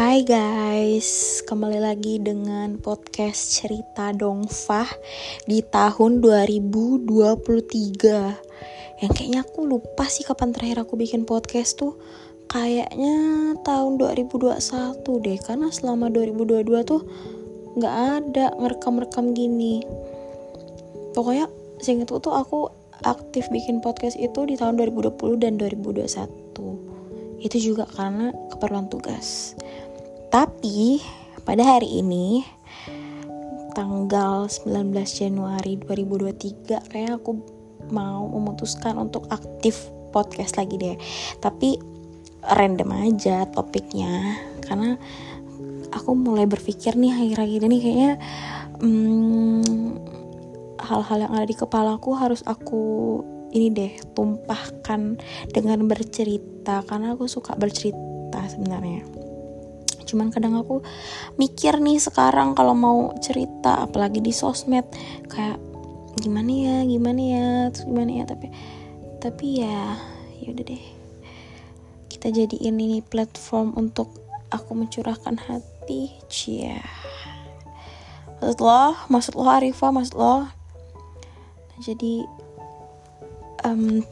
Hai guys, kembali lagi dengan podcast cerita Dongfah di tahun 2023 Yang kayaknya aku lupa sih kapan terakhir aku bikin podcast tuh. Kayaknya tahun 2021 deh Karena selama 2022 tuh gak ada ngerekam-rekam gini. Pokoknya seingatku tuh aku aktif bikin podcast itu di tahun 2020 dan 2021 itu juga karena keperluan tugas tapi pada hari ini tanggal 19 Januari 2023 kayak aku mau memutuskan untuk aktif podcast lagi deh. Tapi random aja topiknya karena aku mulai berpikir nih akhir-akhir ini kayaknya hmm, hal-hal yang ada di kepalaku harus aku ini deh tumpahkan dengan bercerita karena aku suka bercerita sebenarnya cuman kadang aku mikir nih sekarang kalau mau cerita apalagi di sosmed kayak gimana ya gimana ya terus gimana ya tapi tapi ya yaudah deh. Kita jadiin ini platform untuk aku mencurahkan hati cia maksud lo maksud lo Arifa maksud lo. Jadi um,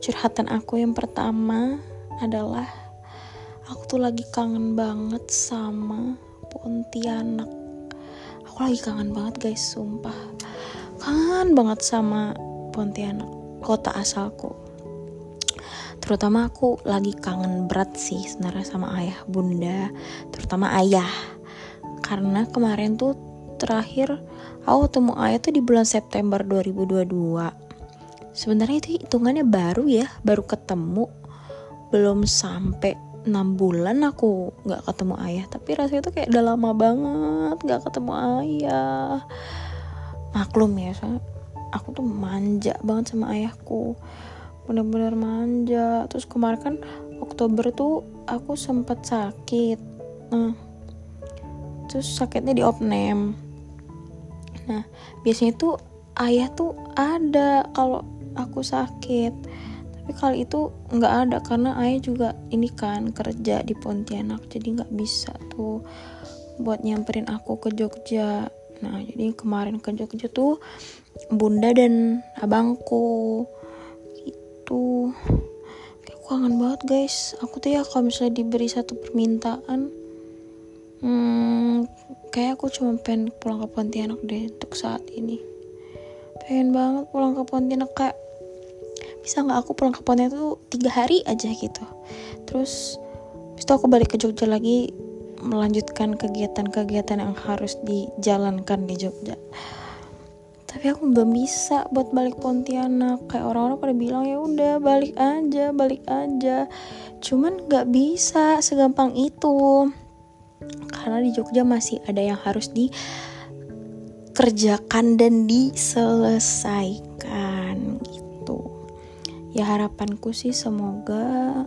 curhatan aku yang pertama adalah aku tuh lagi kangen banget sama Pontianak. Aku lagi kangen banget guys sumpah. Kangen banget sama Pontianak kota asalku. Terutama aku lagi kangen berat sih sebenarnya sama ayah bunda terutama ayah. Karena kemarin tuh terakhir aku ketemu ayah tuh di bulan September 2022 sebenarnya itu hitungannya baru ya baru ketemu. Belum sampai 6 bulan aku nggak ketemu ayah. Tapi rasanya tuh kayak udah lama banget nggak ketemu ayah. Maklum ya soalnya aku tuh manja banget sama ayahku. Bener-bener manja. Terus kemarin kan Oktober tuh aku sempat sakit. Nah terus sakitnya di opname nah biasanya tuh ayah tuh ada kalau aku sakit tapi kali itu nggak ada karena ayah juga ini kan kerja di Pontianak jadi nggak bisa tuh buat nyamperin aku ke Jogja. Nah jadi kemarin ke Jogja tuh bunda dan abangku kayak aku kangen banget guys. Aku tuh ya kalau misalnya diberi satu permintaan hmm, kayak aku cuma pengen pulang ke Pontianak deh untuk saat ini. Pengen banget pulang ke Pontianak kayak bisa nggak aku pulang ke Pontianak tuh tiga hari aja gitu. Terus itu aku balik ke Jogja lagi melanjutkan kegiatan-kegiatan yang harus dijalankan di Jogja. Tapi aku belum bisa buat balik Pontianak. Kayak orang-orang pada bilang ya udah balik aja balik aja. Cuman nggak bisa segampang itu. Karena di Jogja masih ada yang harus di kerjakan dan diselesaikan ya harapanku sih semoga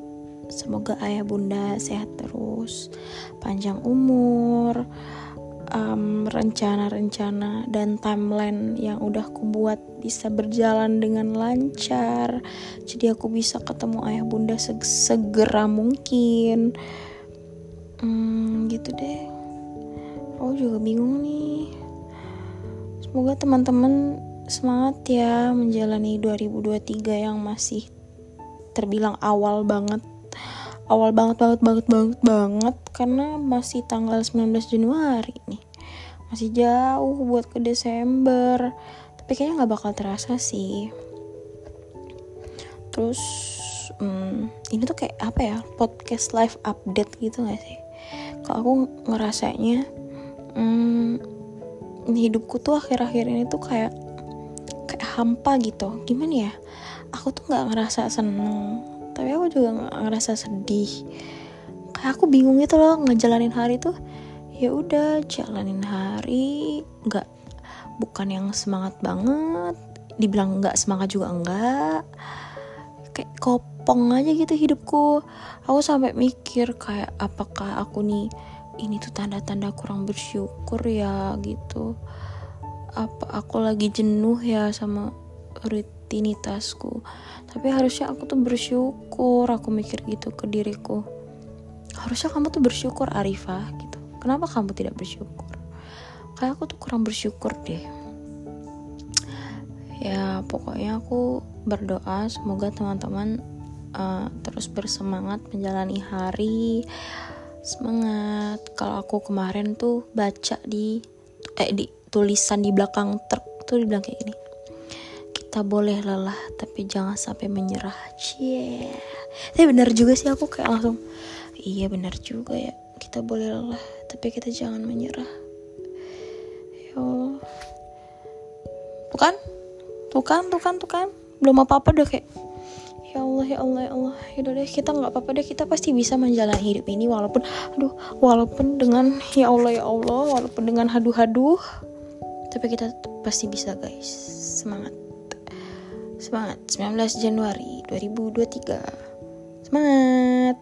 semoga ayah bunda sehat terus panjang umur um, rencana-rencana dan timeline yang udah aku buat bisa berjalan dengan lancar. Jadi aku bisa ketemu ayah bunda seg segera mungkin. Hmm, gitu deh. Aku juga bingung nih. Semoga teman-teman semangat ya menjalani 2023 yang masih terbilang awal banget. Awal banget banget banget banget banget karena masih tanggal 19 Januari nih. Masih jauh buat ke Desember. Tapi kayaknya nggak bakal terasa sih. Terus hmm, ini tuh kayak apa ya? Podcast live update gitu gak sih? Kalau aku ngerasanya hmm, hidupku tuh akhir-akhir ini tuh kayak kayak hampa gitu. Gimana ya? Aku tuh nggak ngerasa seneng. Tapi aku juga nggak ngerasa sedih. Kayak aku bingung gitu loh ngejalanin hari tuh. Ya udah jalanin hari. Nggak bukan yang semangat banget. Dibilang nggak semangat juga enggak kayak kopong aja gitu hidupku. Aku sampai mikir kayak apakah aku nih ini tuh tanda-tanda kurang bersyukur ya gitu apa aku lagi jenuh ya sama rutinitasku. Tapi harusnya aku tuh bersyukur aku mikir gitu ke diriku. Harusnya kamu tuh bersyukur Arifah gitu. Kenapa kamu tidak bersyukur? Kayak aku tuh kurang bersyukur deh. Ya pokoknya aku berdoa semoga teman-teman uh, terus bersemangat menjalani hari. Semangat. Kalau aku kemarin tuh baca di eh di tulisan di belakang truk tuh dibilang kayak gini. Kita boleh lelah tapi jangan sampai menyerah. Cie. Tapi benar juga sih aku kayak langsung iya benar juga ya. Kita boleh lelah tapi kita jangan menyerah. Ya Allah. Bukan? Tuh kan tuh kan tuh kan belum apa apa udah kayak ya Allah ya Allah ya Allah. Ya deh kita nggak apa-apa deh. Kita pasti bisa menjalani hidup ini walaupun aduh walaupun dengan ya Allah ya Allah walaupun dengan haduh-haduh tapi kita pasti bisa guys. Semangat. Semangat. 19 Januari 2023 semangat!